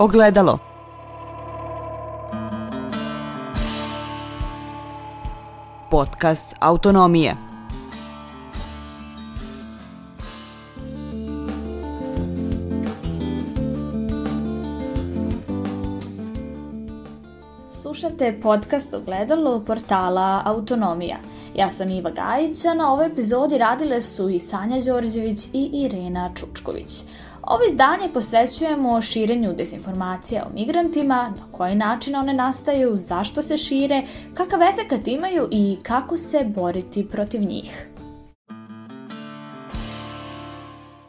Ogledalo. Podcast Autonomije. Slušate podcast Ogledalo portala Autonomija. Ja sam Iva Gajić, a na ovoj epizodi radile su i Sanja Đorđević i Irena Čučković. Ovo izdanje posvećujemo širenju dezinformacija o migrantima, na koji način one nastaju, zašto se šire, kakav efekat imaju i kako se boriti protiv njih.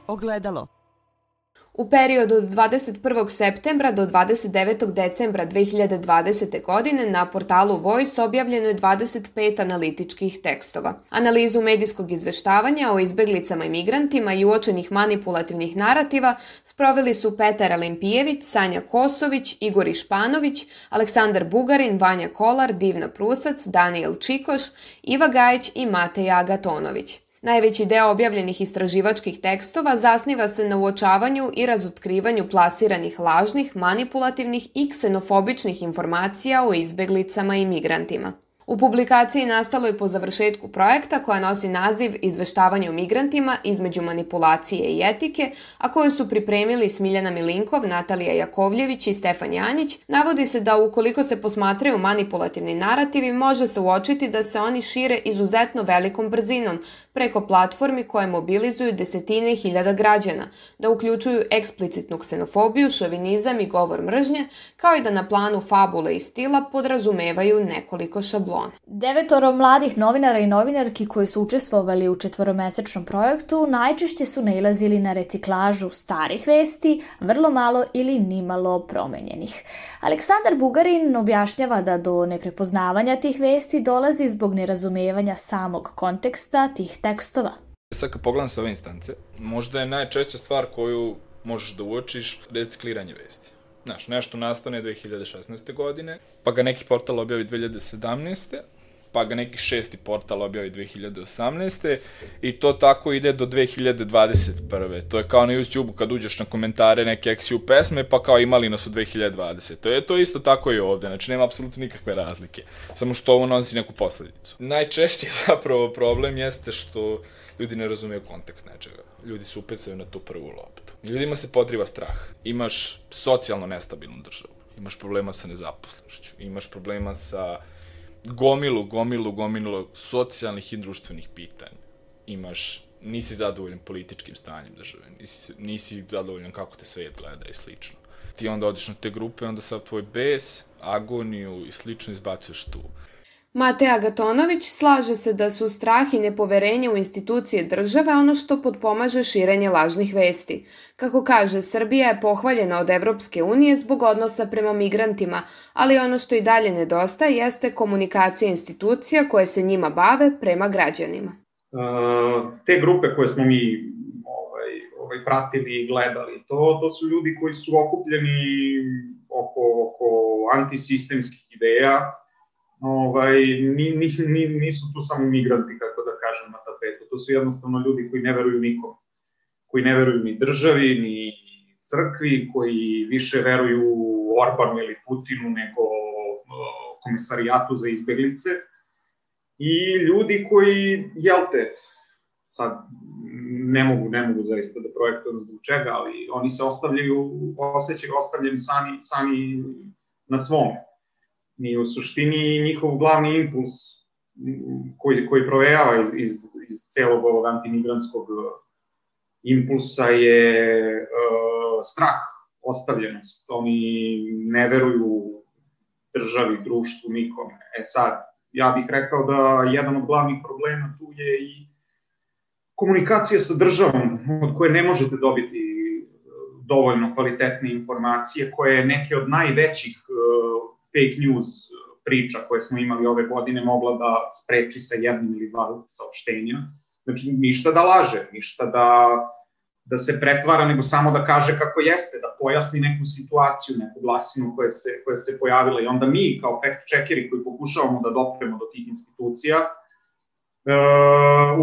Ogledalo. U periodu od 21. septembra do 29. decembra 2020. godine na portalu Voice objavljeno je 25 analitičkih tekstova. Analizu medijskog izveštavanja o izbeglicama i migrantima i uočenih manipulativnih narativa sproveli su Petar Alimpijević, Sanja Kosović, Igor Išpanović, Aleksandar Bugarin, Vanja Kolar, Divna Prusac, Daniel Čikoš, Iva Gajić i Mateja Agatonović. Najveći deo objavljenih istraživačkih tekstova zasniva se na uočavanju i razotkrivanju plasiranih lažnih, manipulativnih i ksenofobičnih informacija o izbeglicama i migrantima. U publikaciji nastalo je po završetku projekta koja nosi naziv Izveštavanje o migrantima između manipulacije i etike, a koju su pripremili Smiljana Milinkov, Natalija Jakovljević i Stefan Janjić, navodi se da ukoliko se posmatraju manipulativni narativi, može se uočiti da se oni šire izuzetno velikom brzinom, preko platformi koje mobilizuju desetine hiljada građana, da uključuju eksplicitnu ksenofobiju, šovinizam i govor mržnje, kao i da na planu fabule i stila podrazumevaju nekoliko šablona. Devetoro mladih novinara i novinarki koji su učestvovali u četvoromesečnom projektu najčešće su nailazili na reciklažu starih vesti, vrlo malo ili nimalo promenjenih. Aleksandar Bugarin objašnjava da do neprepoznavanja tih vesti dolazi zbog nerazumevanja samog konteksta tih tekstova. Sad kad pogledam sa ove instance, možda je najčešća stvar koju možeš da uočiš recikliranje vesti. Znaš, nešto nastane 2016. godine, pa ga neki portal objavi 2017 pa ga neki šesti portal objavi 2018. I to tako ide do 2021. To je kao na YouTube-u kad uđeš na komentare neke XU pesme, pa kao imali nas u 2020. To je to isto tako i ovde, znači nema apsolutno nikakve razlike. Samo što ovo nosi neku posledicu. Najčešći zapravo problem jeste što ljudi ne razumeju kontekst nečega. Ljudi se upecaju na tu prvu loptu. Ljudima se podriva strah. Imaš socijalno nestabilnu državu. Imaš problema sa nezaposlenošću. Imaš problema sa gomilu, gomilu, gomilu socijalnih i društvenih pitanja. Imaš, nisi zadovoljan političkim stanjem države, nisi, nisi zadovoljan kako te svet gleda i slično. Ti onda odiš na te grupe, onda sad tvoj bes, agoniju i slično izbacuješ tu. Mateja Gatonović slaže se da su strah i nepoverenje u institucije države ono što podpomaže širenje lažnih vesti. Kako kaže, Srbija je pohvaljena od Evropske unije zbog odnosa prema migrantima, ali ono što i dalje nedostaje jeste komunikacija institucija koje se njima bave prema građanima. te grupe koje smo mi ovaj, ovaj, pratili i gledali, to, to su ljudi koji su okupljeni oko, oko antisistemskih ideja, ovaj, ni, ni, ni, nisu tu samo migranti, kako da kažem, na tapetu. To su jednostavno ljudi koji ne veruju nikom. Koji ne veruju ni državi, ni crkvi, koji više veruju Orbanu ili Putinu nego komisarijatu za izbeglice. I ljudi koji, jel te, sad ne mogu, ne mogu zaista da projektujem zbog čega, ali oni se ostavljaju, osjećaju ostavljeni sami, sami na svome i u suštini njihov glavni impuls koji, koji provejava iz, iz, iz celog ovog antimigrantskog impulsa je uh, strah, ostavljenost. Oni ne veruju državi, društvu, nikome. E sad, ja bih rekao da jedan od glavnih problema tu je i komunikacija sa državom, od koje ne možete dobiti dovoljno kvalitetne informacije, koje je neke od najvećih fake news priča koje smo imali ove godine mogla da spreči sa jednim ili dva saopštenja. Znači, ništa da laže, ništa da, da se pretvara, nego samo da kaže kako jeste, da pojasni neku situaciju, neku glasinu koja se, koja se pojavila. I onda mi, kao fact checkeri koji pokušavamo da dopremo do tih institucija, uh,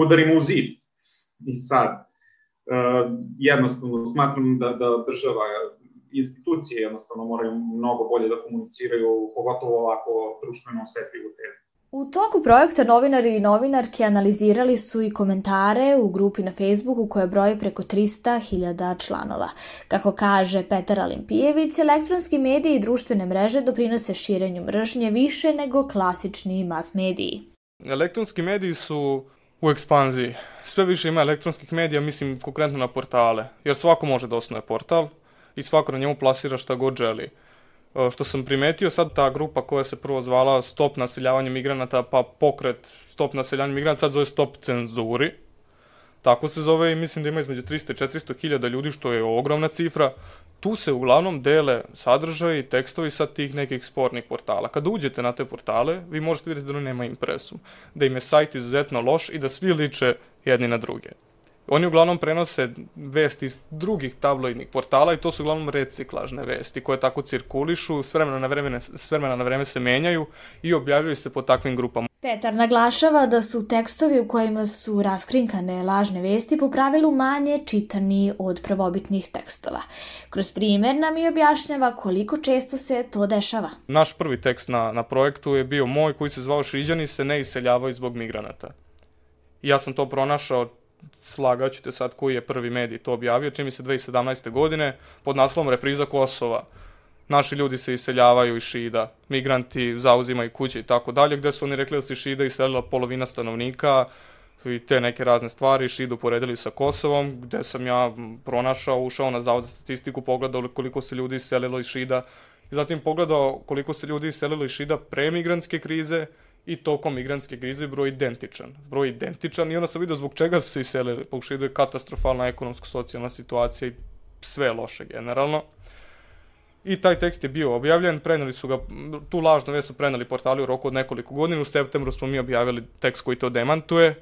udarimo u zid. I sad, uh, jednostavno smatram da, da država institucije jednostavno moraju mnogo bolje da komuniciraju, pogotovo ovako društveno osetljivu temu. U toku projekta novinari i novinarke analizirali su i komentare u grupi na Facebooku koja broji preko 300.000 članova. Kako kaže Petar Alimpijević, elektronski mediji i društvene mreže doprinose širenju mržnje više nego klasični mas mediji. Elektronski mediji su u ekspanziji. Sve više ima elektronskih medija, mislim konkretno na portale, jer svako može da osnuje portal i svako na njemu plasira šta god želi. E, što sam primetio, sad ta grupa koja se prvo zvala Stop naseljavanje migranata, pa pokret Stop naseljavanje migranata, sad zove Stop cenzuri. Tako se zove i mislim da ima između 300 i 400 hiljada ljudi, što je ogromna cifra. Tu se uglavnom dele sadržaji i tekstovi sa tih nekih spornih portala. Kada uđete na te portale, vi možete vidjeti da nema impresu, da im je sajt izuzetno loš i da svi liče jedni na druge. Oni uglavnom prenose vesti iz drugih tabloidnih portala i to su uglavnom reciklažne vesti koje tako cirkulišu, s vremena na vreme, s vremena na vreme se menjaju i objavljuju se po takvim grupama. Petar naglašava da su tekstovi u kojima su raskrinkane lažne vesti po pravilu manje čitani od prvobitnih tekstova. Kroz primer nam i objašnjava koliko često se to dešava. Naš prvi tekst na, na projektu je bio moj koji se zvao Šiđani se ne iseljavaju zbog migranata. Ja sam to pronašao slagaću te sad koji je prvi medij to objavio, čini mi se 2017. godine, pod naslovom Repriza Kosova. Naši ljudi se iseljavaju iz Šida, migranti zauzimaju kuće i tako dalje, gde su oni rekli da se Šida iselila polovina stanovnika i te neke razne stvari, Šidu poredili sa Kosovom, gde sam ja pronašao, ušao na zavod za statistiku, pogledao koliko se ljudi iselilo iz Šida, i zatim pogledao koliko se ljudi iselilo iz Šida pre migrantske krize, i tokom migrantske krize broj identičan. Broj identičan i onda sam vidio zbog čega su se iselili. Pokušaju da je katastrofalna ekonomsko-socijalna situacija i sve loše generalno. I taj tekst je bio objavljen, preneli su ga, tu lažnu vest su preneli portali u roku od nekoliko godina, u septembru smo mi objavili tekst koji to demantuje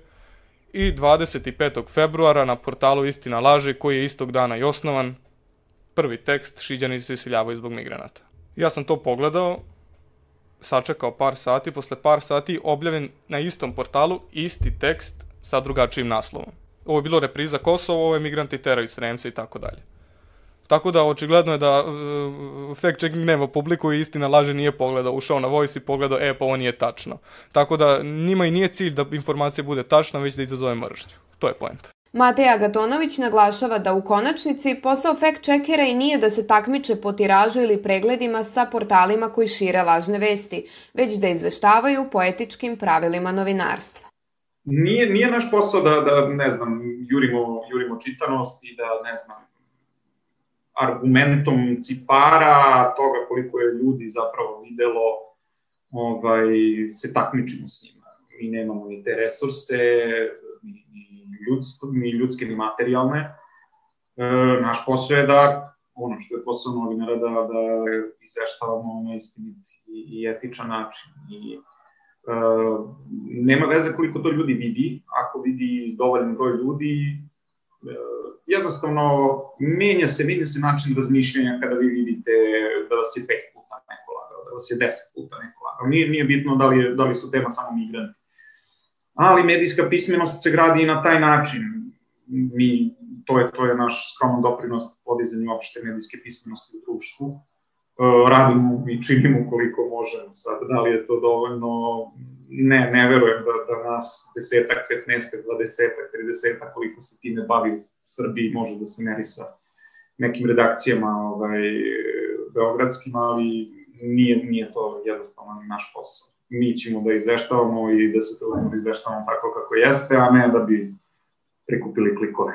i 25. februara na portalu Istina laže, koji je istog dana i osnovan, prvi tekst Šiđani se iseljavaju zbog migranata. Ja sam to pogledao sačekao par sati, posle par sati objavljen na istom portalu isti tekst sa drugačijim naslovom. Ovo je bilo repriza Kosovo, ovo je migranti teraju Sremce i tako dalje. Tako da očigledno je da uh, fact checking nema publiku i istina laže nije pogledao, ušao na voice i pogledao, e pa ovo nije tačno. Tako da njima i nije cilj da informacija bude tačna, već da izazove mržnju. To je poenta. Mateja Gatonović naglašava da u konačnici posao fact-checkera i nije da se takmiče po tiražu ili pregledima sa portalima koji šire lažne vesti, već da izveštavaju po etičkim pravilima novinarstva. Nije, nije naš posao da, da, ne znam, jurimo, jurimo čitanost i da, ne znam, argumentom cipara toga koliko je ljudi zapravo videlo ovaj, se takmičimo s njima. Mi nemamo ni te resurse, ni, ni ljudsko, ni ljudske ni materijalne. E, naš posao je da, ono što je posao novinara, da, da izveštavamo na istinit i, i etičan način. I, e, nema veze koliko to ljudi vidi, ako vidi dovoljan broj ljudi, e, jednostavno menja se, menja se način razmišljanja kada vi vidite da vas je pet puta neko lagao, da vas je deset puta neko lagao. Nije, nije bitno da li, da li su tema samo migranti ali medijska pismenost se gradi i na taj način. Mi, to je, to je naš skroman doprinos podizanju opšte medijske pismenosti u društvu. E, radimo i činimo koliko možemo. Sad, da li je to dovoljno? Ne, ne verujem da, da nas desetak, 15, 20, 30, koliko se time bavi u Srbiji, može da se meri sa nekim redakcijama ovaj, beogradskim, ali nije, nije to jednostavno naš posao mi ćemo da izveštavamo i da se to da izveštavamo tako kako jeste, a ne da bi prikupili klikove.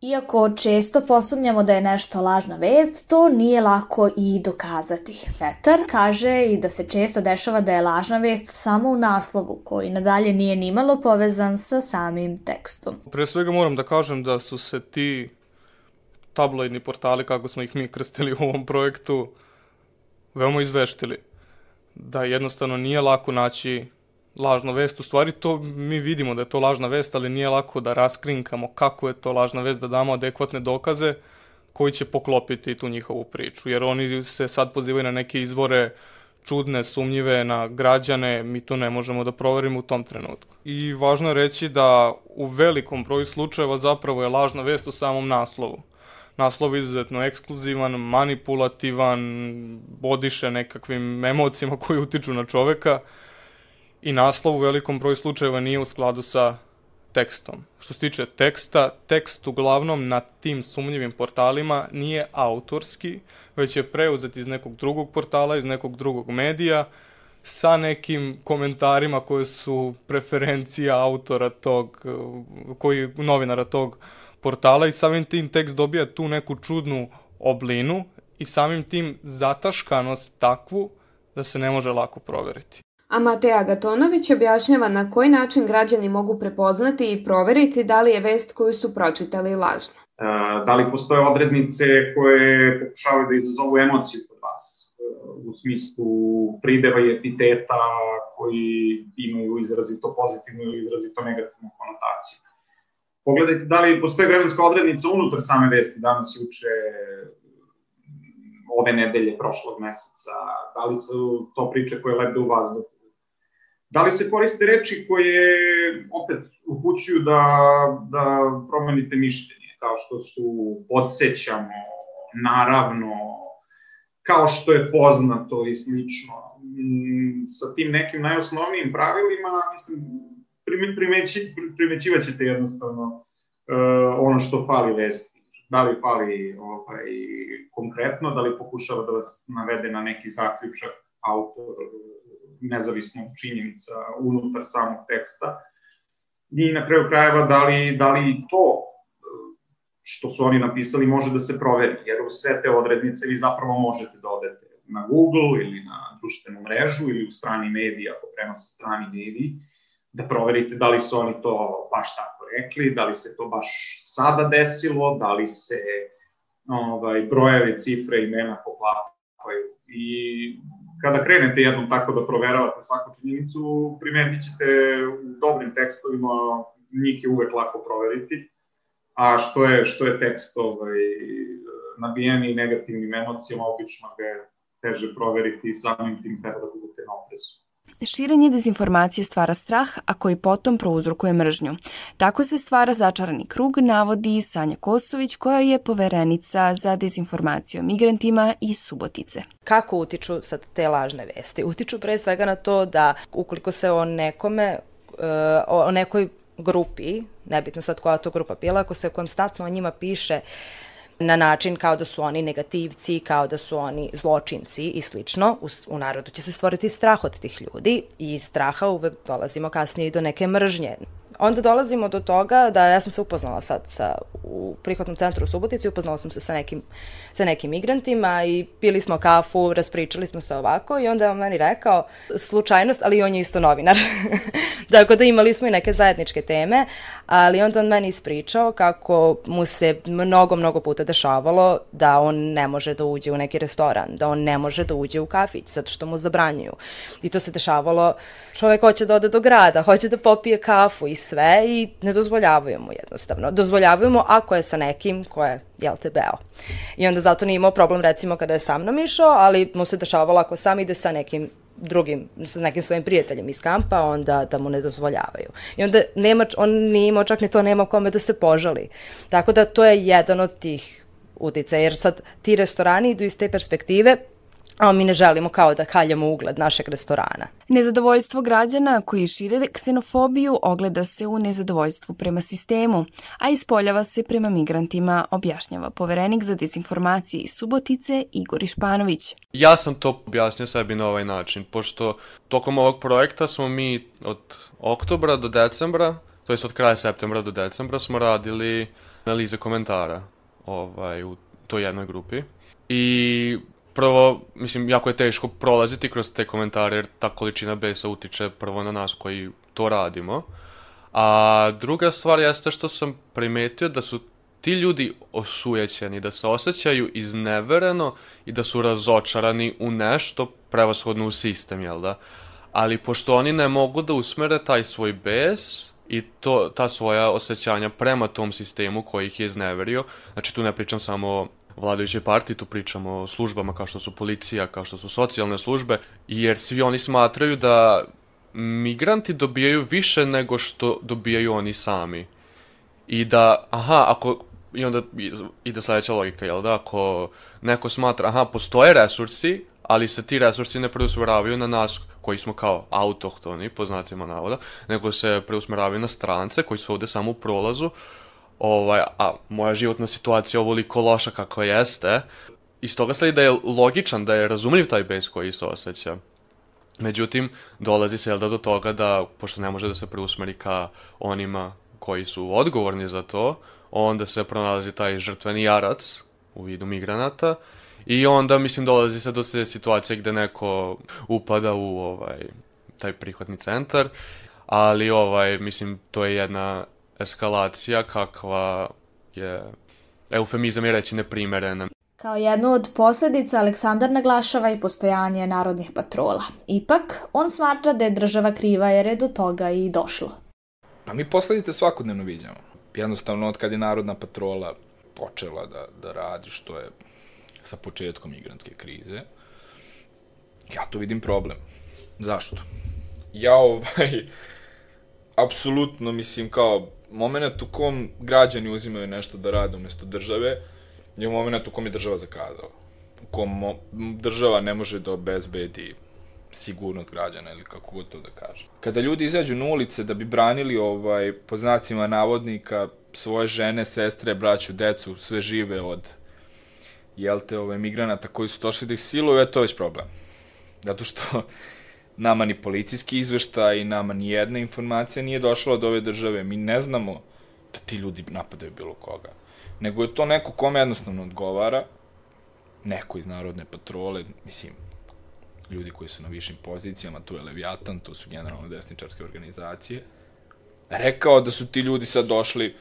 Iako često posumnjamo da je nešto lažna vest, to nije lako i dokazati. Petar kaže i da se često dešava da je lažna vest samo u naslovu, koji nadalje nije nimalo povezan sa samim tekstom. Pre svega moram da kažem da su se ti tabloidni portali, kako smo ih mi krstili u ovom projektu, veoma izveštili da jednostavno nije lako naći lažnu vest. U stvari to mi vidimo da je to lažna vest, ali nije lako da raskrinkamo kako je to lažna vest, da damo adekvatne dokaze koji će poklopiti tu njihovu priču. Jer oni se sad pozivaju na neke izvore čudne, sumnjive na građane, mi to ne možemo da proverimo u tom trenutku. I važno je reći da u velikom broju slučajeva zapravo je lažna vest u samom naslovu. Naslov izuzetno ekskluzivan, manipulativan, bodiše nekakvim emocijama koji utiču na čoveka i naslov u velikom broju slučajeva nije u skladu sa tekstom. Što se tiče teksta, tekst uglavnom na tim sumnjivim portalima nije autorski, već je preuzet iz nekog drugog portala, iz nekog drugog medija, sa nekim komentarima koje su preferencija autora tog, koji, novinara tog portala i samim tim tekst dobija tu neku čudnu oblinu i samim tim zataškanost takvu da se ne može lako proveriti. A Mateja Gatonović objašnjava na koji način građani mogu prepoznati i proveriti da li je vest koju su pročitali lažna. E, da li postoje odrednice koje pokušavaju da izazovu emociju kod vas? E, u smislu prideva i epiteta koji imaju izrazito pozitivnu ili izrazito negativnu konotaciju. Pogledajte da li postoje vremenska odrednica unutar same vesti danas i uče ove nedelje prošlog meseca, da li su to priče koje lebde u vazduhu, Da li se koriste reči koje opet upućuju da, da promenite mišljenje, kao što su podsećamo, naravno, kao što je poznato i slično. Mm, sa tim nekim najosnovnijim pravilima, mislim, primeći, ćete jednostavno uh, ono što fali vesti. Da li fali ovaj, konkretno, da li pokušava da vas navede na neki zaključak autor nezavisno od činjenica unutar samog teksta. I na kraju krajeva da li, da li to što su oni napisali može da se proveri, jer u sve te odrednice vi zapravo možete da odete na Google ili na društvenu mrežu ili u strani medija, ako prenose strani mediji, da proverite da li su oni to baš tako rekli, da li se to baš sada desilo, da li se ovaj, brojeve, cifre, imena poklapaju. I kada krenete jednom tako da proveravate svaku činjenicu, primetit ćete u dobrim tekstovima, njih je uvek lako proveriti, a što je, što je tekst ovaj, nabijeni negativnim emocijama, obično ga je teže proveriti i samim tim treba da budete na oprezu. Širenje dezinformacije stvara strah, a koji potom prouzrukuje mržnju. Tako se stvara začarani krug, navodi Sanja Kosović, koja je poverenica za dezinformaciju o migrantima iz Subotice. Kako utiču sad te lažne vesti? Utiču pre svega na to da ukoliko se o nekome, eh, o nekoj grupi, nebitno sad koja to grupa bila, ako se konstantno o njima piše uh, na način kao da su oni negativci, kao da su oni zločinci i slično. U, u narodu će se stvoriti strah od tih ljudi i iz straha uvek dolazimo kasnije i do neke mržnje onda dolazimo do toga da ja sam se upoznala sad sa, u prihvatnom centru u Subotici, upoznala sam se sa nekim, sa nekim migrantima i pili smo kafu, raspričali smo se ovako i onda je on meni rekao, slučajnost, ali on je isto novinar. Tako da imali smo i neke zajedničke teme, ali onda on meni ispričao kako mu se mnogo, mnogo puta dešavalo da on ne može da uđe u neki restoran, da on ne može da uđe u kafić, zato što mu zabranjuju. I to se dešavalo, čovek hoće da ode do grada, hoće da popije kafu i sve i ne dozvoljavaju mu jednostavno. Dozvoljavaju mu ako je sa nekim ko je, jel te, beo. I onda zato nije imao problem recimo kada je sa mnom išao, ali mu se dešavalo ako sam ide sa nekim drugim, sa nekim svojim prijateljem iz kampa, onda da mu ne dozvoljavaju. I onda nema, on nije imao čak ni to, nema kome da se požali. Tako da to je jedan od tih utica, jer sad ti restorani idu iz te perspektive, a mi ne želimo kao da haljamo ugled našeg restorana. Nezadovoljstvo građana koji šire ksenofobiju ogleda se u nezadovoljstvu prema sistemu, a ispoljava se prema migrantima, objašnjava poverenik za dezinformacije iz Subotice Igor Išpanović. Ja sam to objasnio sebi na ovaj način, pošto tokom ovog projekta smo mi od oktobra do decembra, to jest od kraja septembra do decembra, smo radili analize komentara ovaj, u toj jednoj grupi. I prvo, mislim, jako je teško prolaziti kroz te komentare, jer ta količina besa utiče prvo na nas koji to radimo. A druga stvar jeste što sam primetio da su ti ljudi osujećeni, da se osjećaju iznevereno i da su razočarani u nešto prevashodno u sistem, jel da? Ali pošto oni ne mogu da usmere taj svoj bes i to, ta svoja osjećanja prema tom sistemu koji ih je izneverio, znači tu ne pričam samo vladajućoj partiji, tu pričamo o službama kao što su policija, kao što su socijalne službe, jer svi oni smatraju da migranti dobijaju više nego što dobijaju oni sami. I da, aha, ako I onda ide sledeća logika, jel da? Ako neko smatra, aha, postoje resursi, ali se ti resursi ne preusmeravaju na nas koji smo kao autohtoni, po znacima navoda, nego se preusmeravaju na strance koji su ovde samo u prolazu, ovaj, a moja životna situacija ovoliko loša kako jeste, iz toga sledi da je logičan, da je razumljiv taj bes koji se osjeća. Međutim, dolazi se da do toga da, pošto ne može da se preusmeri ka onima koji su odgovorni za to, onda se pronalazi taj žrtveni jarac u vidu migranata i onda, mislim, dolazi se do te situacije gde neko upada u ovaj, taj prihvatni centar, ali, ovaj, mislim, to je jedna eskalacija kakva je, eufemizam je reći neprimerena. Kao jednu od posledica Aleksandar naglašava i postojanje narodnih patrola. Ipak, on smatra da je država kriva jer je do toga i došlo. Pa mi posledice svakodnevno vidimo. Jednostavno, od kad je narodna patrola počela da, da radi, što je sa početkom migrantske krize, ja tu vidim problem. Zašto? Ja ovaj, apsolutno mislim kao moment u kom građani uzimaju nešto da rade umesto države, je moment u kom je država zakazala. U kom država ne može da obezbedi sigurnost građana ili kako god to da kaže. Kada ljudi izađu na ulice da bi branili ovaj po znacima navodnika svoje žene, sestre, braću, decu, sve žive od jel te, ove, migranata koji su došli da ih siluju, je to već problem. Zato što nama ni policijski izveštaj nama ni jedna informacija nije došla od ove države. Mi ne znamo da ti ljudi napadaju bilo koga. Nego je to neko kome jednostavno odgovara, neko iz Narodne patrole, mislim, ljudi koji su na višim pozicijama, tu je Leviatan, tu su generalno desničarske organizacije, rekao da su ti ljudi sad došli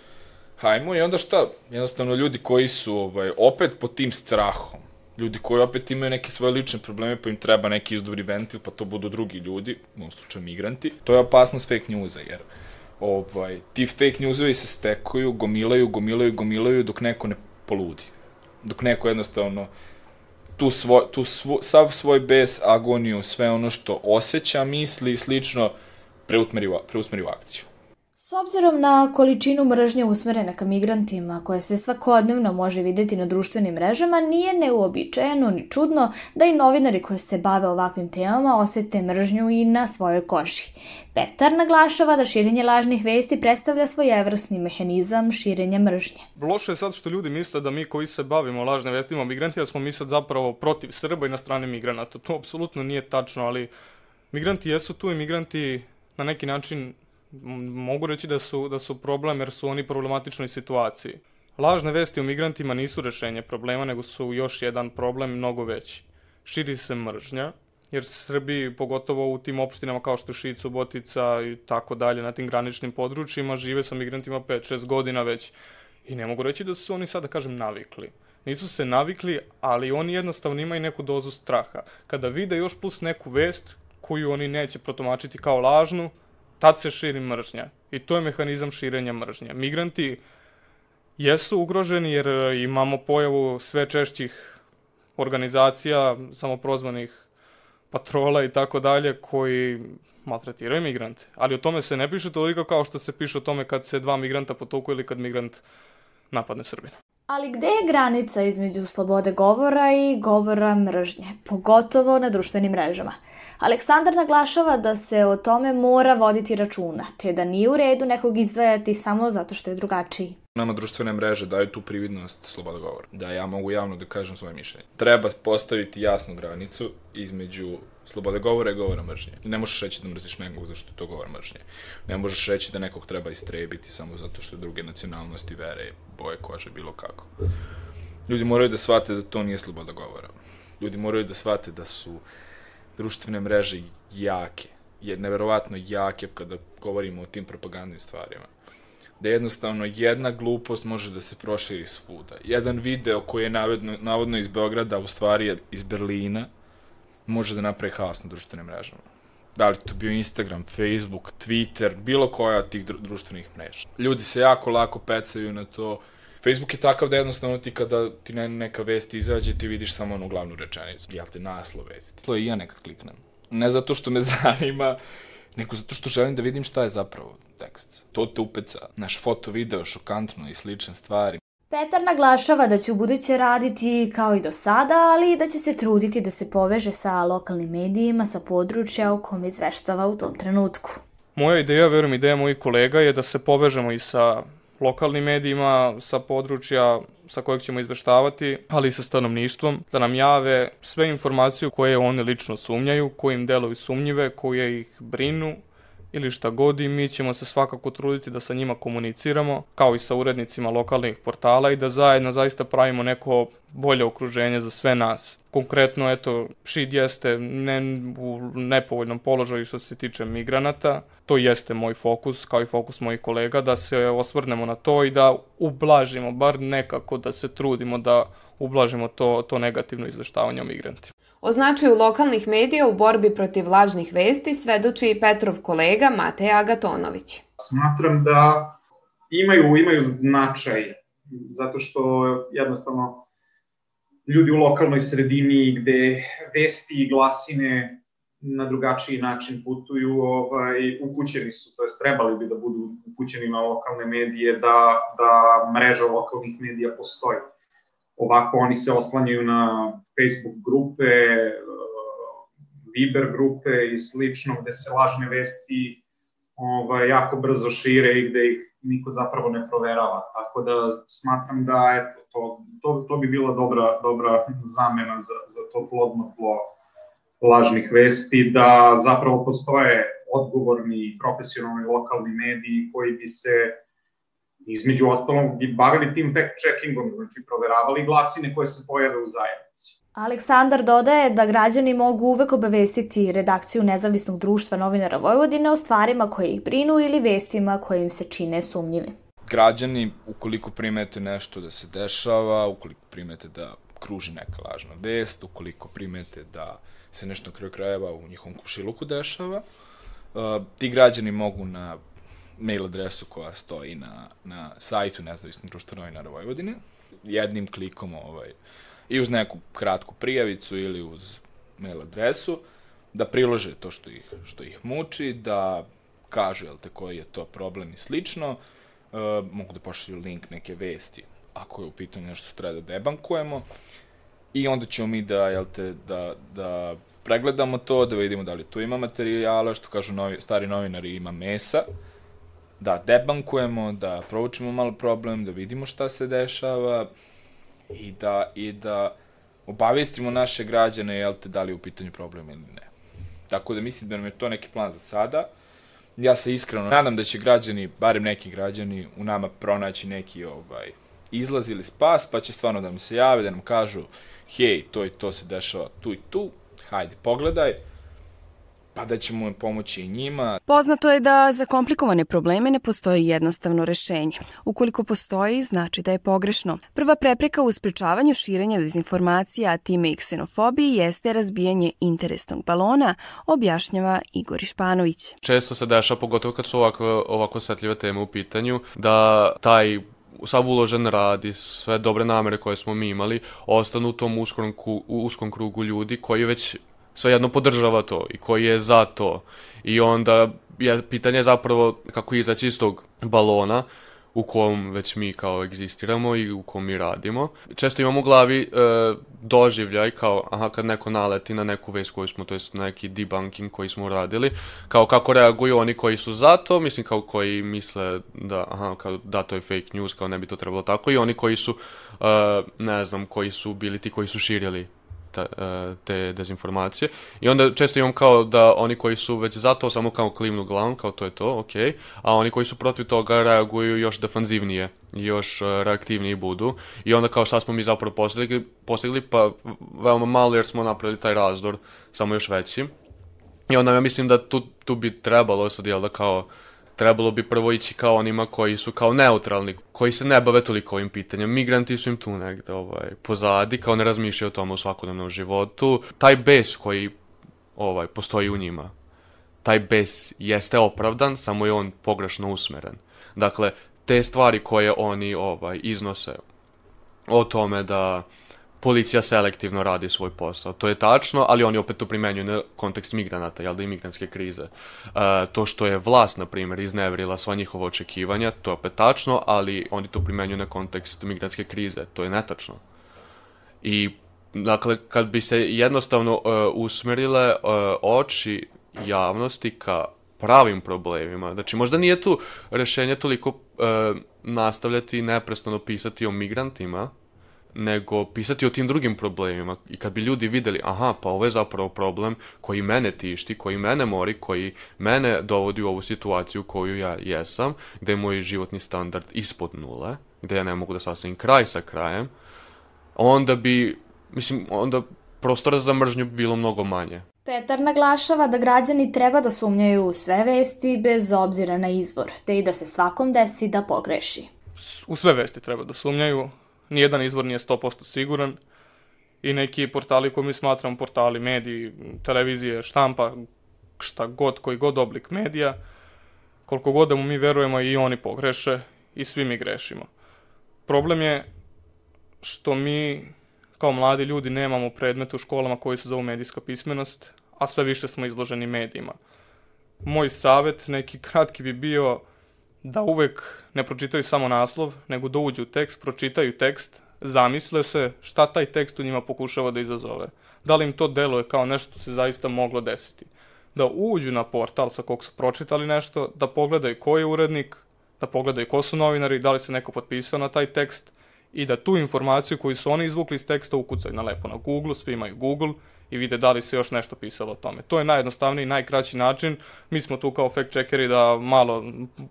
hajmo i onda šta? Jednostavno ljudi koji su ovaj, opet pod tim strahom, ljudi koji opet imaju neke svoje lične probleme, pa im treba neki izdobri ventil, pa to budu drugi ljudi, u ovom slučaju migranti, to je opasnost fake newsa, jer ovaj, ti fake newsovi se stekuju, gomilaju, gomilaju, gomilaju, dok neko ne poludi. Dok neko jednostavno tu, svoj, tu svo, sav svoj bes, agoniju, sve ono što osjeća, misli i slično, preusmeri, preusmeri u akciju. S obzirom na količinu mržnje usmerene ka migrantima koje se svakodnevno može videti na društvenim mrežama, nije neuobičajeno ni čudno da i novinari koji se bave ovakvim temama osete mržnju i na svojoj koži. Petar naglašava da širenje lažnih vesti predstavlja svojevrsni mehanizam širenja mržnje. Loše je sad što ljudi misle da mi koji se bavimo lažnim vestima o migrantima smo mi sad zapravo protiv Srba i na strani migranata. To apsolutno nije tačno, ali migranti jesu tu i migranti na neki način mogu reći da su, da su problem jer su oni problematičnoj situaciji. Lažne vesti o migrantima nisu rešenje problema, nego su još jedan problem mnogo veći. Širi se mržnja, jer Srbi, pogotovo u tim opštinama kao što je Šid, Subotica i tako dalje, na tim graničnim područjima, žive sa migrantima 5-6 godina već. I ne mogu reći da su oni sad, da kažem, navikli. Nisu se navikli, ali oni jednostavno imaju neku dozu straha. Kada vide još plus neku vest koju oni neće protomačiti kao lažnu, tad se širi mržnja. I to je mehanizam širenja mržnje. Migranti jesu ugroženi jer e, imamo pojavu sve češćih organizacija, samoprozvanih patrola i tako dalje, koji maltretiraju migrante. Ali o tome se ne piše toliko kao što se piše o tome kad se dva migranta potoku ili kad migrant napadne Srbina. Ali gde je granica između slobode govora i govora mržnje, pogotovo na društvenim mrežama? Aleksandar naglašava da se o tome mora voditi računa, te da nije u redu nekog izdvajati samo zato što je drugačiji. Nama društvene mreže daju tu prividnost sloboda govora, da ja mogu javno da kažem svoje mišljenje. Treba postaviti jasnu granicu između slobode govora i govora mržnje. Ne možeš reći da mrziš nekog zašto je to govor mržnje. Ne možeš reći da nekog treba istrebiti samo zato što je druge nacionalnosti, vere, boje kože, bilo kako. Ljudi moraju da shvate da to nije sloboda govora. Ljudi moraju da shvate da su društvene mreže jake, je neverovatno jake kada govorimo o tim propagandnim stvarima. Da jednostavno jedna glupost može da se proširi svuda. Jedan video koji je navodno, navodno iz Beograda, u stvari je iz Berlina, može da napravi haos na društvenim mrežama. Da li to bio Instagram, Facebook, Twitter, bilo koja od tih društvenih mreža. Ljudi se jako lako pecaju na to, Facebook je takav da jednostavno ti kada ti ne, neka vest izađe, ti vidiš samo onu glavnu rečenicu. Jel te naslov vesti. To i ja nekad kliknem. Ne zato što me zanima, nego zato što želim da vidim šta je zapravo tekst. To te upeca. Naš foto, video, šokantno i slične stvari. Petar naglašava da će u buduće raditi kao i do sada, ali i da će se truditi da se poveže sa lokalnim medijima sa područja u kom izveštava u tom trenutku. Moja ideja, verujem ideja mojih kolega je da se povežemo i sa lokalnim medijima, sa područja sa kojeg ćemo izveštavati, ali i sa stanovništvom, da nam jave sve informacije koje one lično sumnjaju, koje im sumnjive, koje ih brinu ili šta god i mi ćemo se svakako truditi da sa njima komuniciramo, kao i sa urednicima lokalnih portala i da zajedno zaista pravimo neko bolje okruženje za sve nas. Konkretno, eto, Šid jeste ne, u nepovoljnom položaju što se tiče migranata, to jeste moj fokus, kao i fokus mojih kolega, da se osvrnemo na to i da ublažimo, bar nekako da se trudimo da ublažimo to, to negativno izveštavanje o migrantima. O značaju lokalnih medija u borbi protiv lažnih vesti svedoči i Petrov kolega Matej Agatonović. Smatram da imaju, imaju značaj, zato što jednostavno ljudi u lokalnoj sredini gde vesti i glasine na drugačiji način putuju, ovaj, upućeni su, to jest trebali bi da budu upućeni na lokalne medije, da, da mreža lokalnih medija postoji. Ovako oni se oslanjaju na Facebook grupe, Viber grupe i slično, gde se lažne vesti ovaj, jako brzo šire i gde ih niko zapravo ne proverava. Tako da smatram da eto, to, to, to bi bila dobra, dobra zamena za, za to plodno tlo lažnih vesti, da zapravo postoje odgovorni profesionalni lokalni mediji koji bi se između ostalog bi bavili tim fact-checkingom, znači proveravali glasine koje se pojave u zajednici. Aleksandar dodaje da građani mogu uvek obavestiti redakciju Nezavisnog društva novinara Vojvodine o stvarima koje ih brinu ili vestima koje im se čine sumnjivi. Građani, ukoliko primete nešto da se dešava, ukoliko primete da kruži neka lažna vest, ukoliko primete da se nešto na kraju krajeva u njihovom kušiluku dešava, uh, ti građani mogu na mail adresu koja stoji na, na sajtu Nezavisnog društva novinara Vojvodine, jednim klikom ovaj, i uz neku kratku prijavicu ili uz mail adresu, da prilože to što ih, što ih muči, da kažu jel te, koji je to problem i slično, uh, mogu da pošalju link neke vesti ako je u pitanju nešto što treba da debankujemo. I onda ćemo mi da, jel te, da, da pregledamo to, da vidimo da li tu ima materijala, što kažu novi, stari novinari, ima mesa, da debankujemo, da proučimo malo problem, da vidimo šta se dešava i da, i da obavestimo naše građane, jel te, da li je u pitanju problem ili ne. Tako da mislim da nam je to neki plan za sada. Ja se iskreno nadam da će građani, barem neki građani, u nama pronaći neki ovaj, izlaz ili spas, pa će stvarno da nam se jave, da nam kažu hej, to i to se dešava tu i tu, hajde, pogledaj, pa da ćemo pomoći i njima. Poznato je da za komplikovane probleme ne postoji jednostavno rešenje. Ukoliko postoji, znači da je pogrešno. Prva prepreka u sprečavanju širenja dezinformacija, a time i ksenofobiji, jeste razbijanje interesnog balona, objašnjava Igor Išpanović. Često se dešava, pogotovo kad su ovako, ovako osetljive teme u pitanju, da taj sav uložen rad i sve dobre namere koje smo mi imali ostanu u tom uskom, uskom krugu ljudi koji već svejedno podržava to i koji je za to. I onda je pitanje zapravo kako izaći iz tog balona u kom već mi kao egzistiramo i u kom mi radimo. Često imamo u glavi e, doživljaj kao, aha, kad neko naleti na neku vest koju smo, to jest neki debunking koji smo uradili, kao kako reaguju oni koji su za to, mislim kao koji misle da, aha, kao da to je fake news, kao ne bi to trebalo tako, i oni koji su, e, ne znam, koji su bili ti koji su širili ta, e, te dezinformacije. I onda često imam kao da oni koji su već za to samo kao klimnu glavom, kao to je to, ok, a oni koji su protiv toga reaguju još defanzivnije, još e, reaktivniji budu. I onda kao šta smo mi zapravo postigli, postigli pa veoma malo jer smo napravili taj razdor, samo još veći. I onda ja mislim da tu, tu bi trebalo sad jel da kao trebalo bi prvo ići kao onima koji su kao neutralni, koji se ne bave toliko ovim pitanjem. Migranti su im tu negde ovaj, pozadi, kao ne razmišljaju o tome u svakodnevnom životu. Taj bes koji ovaj, postoji u njima, taj bes jeste opravdan, samo je on pogrešno usmeren. Dakle, te stvari koje oni ovaj iznose o tome da policija selektivno radi svoj posao. To je tačno, ali oni opet to primenjuju na kontekst migranata, jel da i migrantske krize. E, to što je vlast, na primjer, iznevrila sva njihova očekivanja, to je opet tačno, ali oni to primenjuju na kontekst migrantske krize. To je netačno. I Dakle, kad bi se jednostavno uh, usmerile uh, oči javnosti ka pravim problemima, znači možda nije tu rešenje toliko uh, nastavljati neprestano pisati o migrantima, nego pisati o tim drugim problemima. I kad bi ljudi videli, aha, pa ovo je zapravo problem koji mene tišti, koji mene mori, koji mene dovodi u ovu situaciju koju ja jesam, gde je moj životni standard ispod nule, gde ja ne mogu da sastavim kraj sa krajem, onda bi mislim, onda prostora za mržnju bi bilo mnogo manje. Petar naglašava da građani treba da sumnjaju u sve vesti bez obzira na izvor, te i da se svakom desi da pogreši. U sve vesti treba da sumnjaju, nijedan izvor nije 100% siguran i neki portali koji mi smatram portali, mediji, televizije, štampa, šta god, koji god oblik medija, koliko god da mu mi verujemo i oni pogreše i svi mi grešimo. Problem je što mi kao mladi ljudi nemamo predmete u školama koji se zovu medijska pismenost, a sve više smo izloženi medijima. Moj savet, neki kratki bi bio da uvek ne pročitaju samo naslov, nego da uđu u tekst, pročitaju tekst, zamisle se šta taj tekst u njima pokušava da izazove. Da li im to deluje kao nešto se zaista moglo desiti. Da uđu na portal sa kog su pročitali nešto, da pogledaju ko je urednik, da pogledaju ko su novinari, da li se neko potpisao na taj tekst, i da tu informaciju koju su oni izvukli iz teksta ukucaju na lepo na Google, svi imaju Google i vide da li se još nešto pisalo o tome. To je najjednostavniji, najkraći način. Mi smo tu kao fact checkeri da malo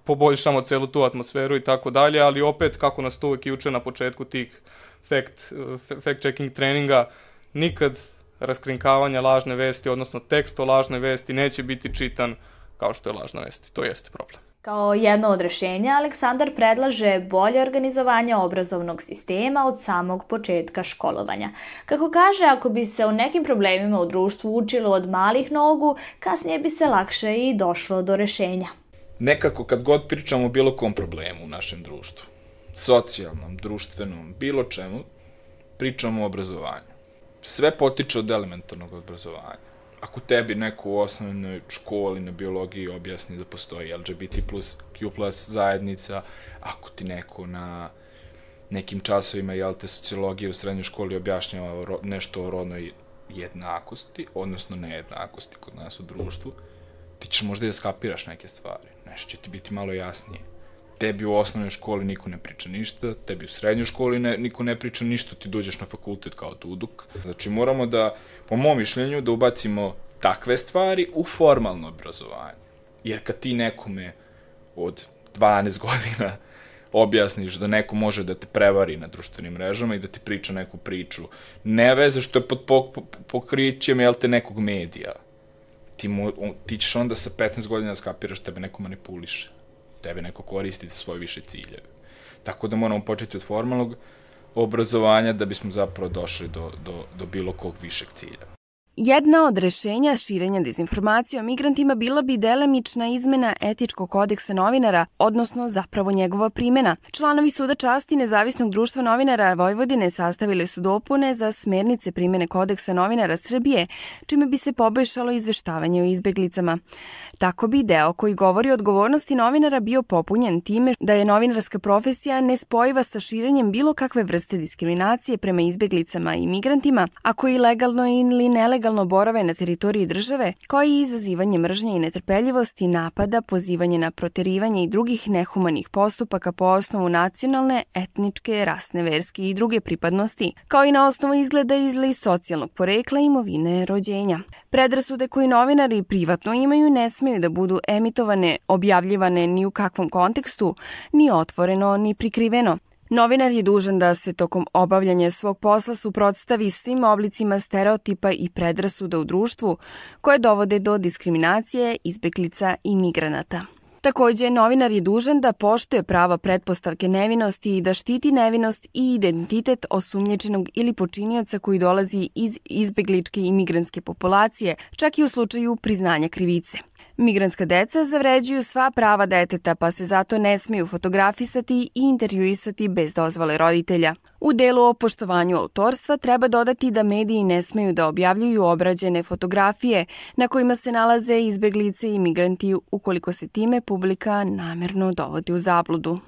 poboljšamo celu tu atmosferu i tako dalje, ali opet kako nas to uvek i uče na početku tih fact, fact checking treninga, nikad raskrinkavanje lažne vesti, odnosno tekst o lažne vesti neće biti čitan kao što je lažna vesti. To jeste problem. Kao jedno od rešenja, Aleksandar predlaže bolje organizovanje obrazovnog sistema od samog početka školovanja. Kako kaže, ako bi se o nekim problemima u društvu učilo od malih nogu, kasnije bi se lakše i došlo do rešenja. Nekako kad god pričamo o bilo kom problemu u našem društvu, socijalnom, društvenom, bilo čemu, pričamo o obrazovanju. Sve potiče od elementarnog obrazovanja ako tebi neko u osnovnoj školi na biologiji objasni da postoji LGBT plus Q plus zajednica, ako ti neko na nekim časovima, jel te, sociologije u srednjoj školi objašnjava nešto o rodnoj jednakosti, odnosno nejednakosti kod nas u društvu, ti ćeš možda i da skapiraš neke stvari. Nešto će ti biti malo jasnije. Tebi u osnovnoj školi niko ne priča ništa, tebi u srednjoj školi ne, niko ne priča ništa, ti dođeš na fakultet kao duduk. Znači moramo da po mom mišljenju, da ubacimo takve stvari u formalno obrazovanje. Jer kad ti nekome od 12 godina objasniš da neko može da te prevari na društvenim mrežama i da ti priča neku priču, ne veze što je pod pokrićem, jel te, nekog medija. Ti, mu, ti ćeš onda sa 15 godina da skapiraš tebe neko manipuliše. Tebe neko koristi za svoje više ciljeve. Tako da moramo početi od formalnog obrazovanja da bismo zapravo došli do, do, do bilo kog višeg cilja. Jedna od rešenja širenja dezinformacija o migrantima bila bi delemična izmena etičkog kodeksa novinara, odnosno zapravo njegova primjena. Članovi Suda časti Nezavisnog društva novinara Vojvodine sastavili su dopune za smernice primjene kodeksa novinara Srbije, čime bi se poboljšalo izveštavanje o izbeglicama. Tako bi deo koji govori o odgovornosti novinara bio popunjen time da je novinarska profesija nespojiva sa širenjem bilo kakve vrste diskriminacije prema izbeglicama i migrantima, a koji legalno ili nelegalno nelegalno borave na teritoriji države, kao i izazivanje mržnje i netrpeljivosti, napada, pozivanje na proterivanje i drugih nehumanih postupaka po osnovu nacionalne, etničke, rasne, verske i druge pripadnosti, kao i na osnovu izgleda izli socijalnog porekla imovine rođenja. Predrasude koji novinari privatno imaju ne smeju da budu emitovane, objavljivane ni u kakvom kontekstu, ni otvoreno, ni prikriveno, Novinar je dužan da se tokom obavljanja svog posla suprotstavi svim oblicima stereotipa i predrasuda u društvu koje dovode do diskriminacije, izbeglica i migranata. Takođe, novinar je dužan da poštuje prava pretpostavke nevinosti i da štiti nevinost i identitet osumnječenog ili počinioca koji dolazi iz izbegličke i migranske populacije, čak i u slučaju priznanja krivice. Migrantska deca zavređuju sva prava deteta, pa se zato ne smiju fotografisati i intervjuisati bez dozvole roditelja. U delu o poštovanju autorstva treba dodati da mediji ne smeju da objavljuju obrađene fotografije na kojima se nalaze izbeglice i migranti ukoliko se time publika namerno dovodi u zabludu.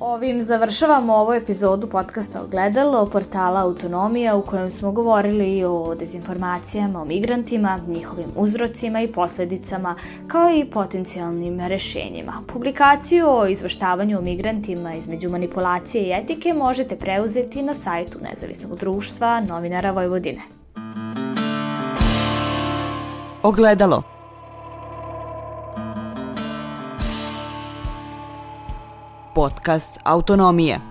Ovim završavamo ovu epizodu podcasta Ogledalo, portala Autonomija u kojem smo govorili o dezinformacijama, o migrantima, njihovim uzrocima i posledicama, kao i potencijalnim rešenjima. Publikaciju o izvrštavanju o migrantima između manipulacije i etike možete preuzeti na sajtu Nezavisnog društva novinara Vojvodine. Ogledalo podcast Autonomije.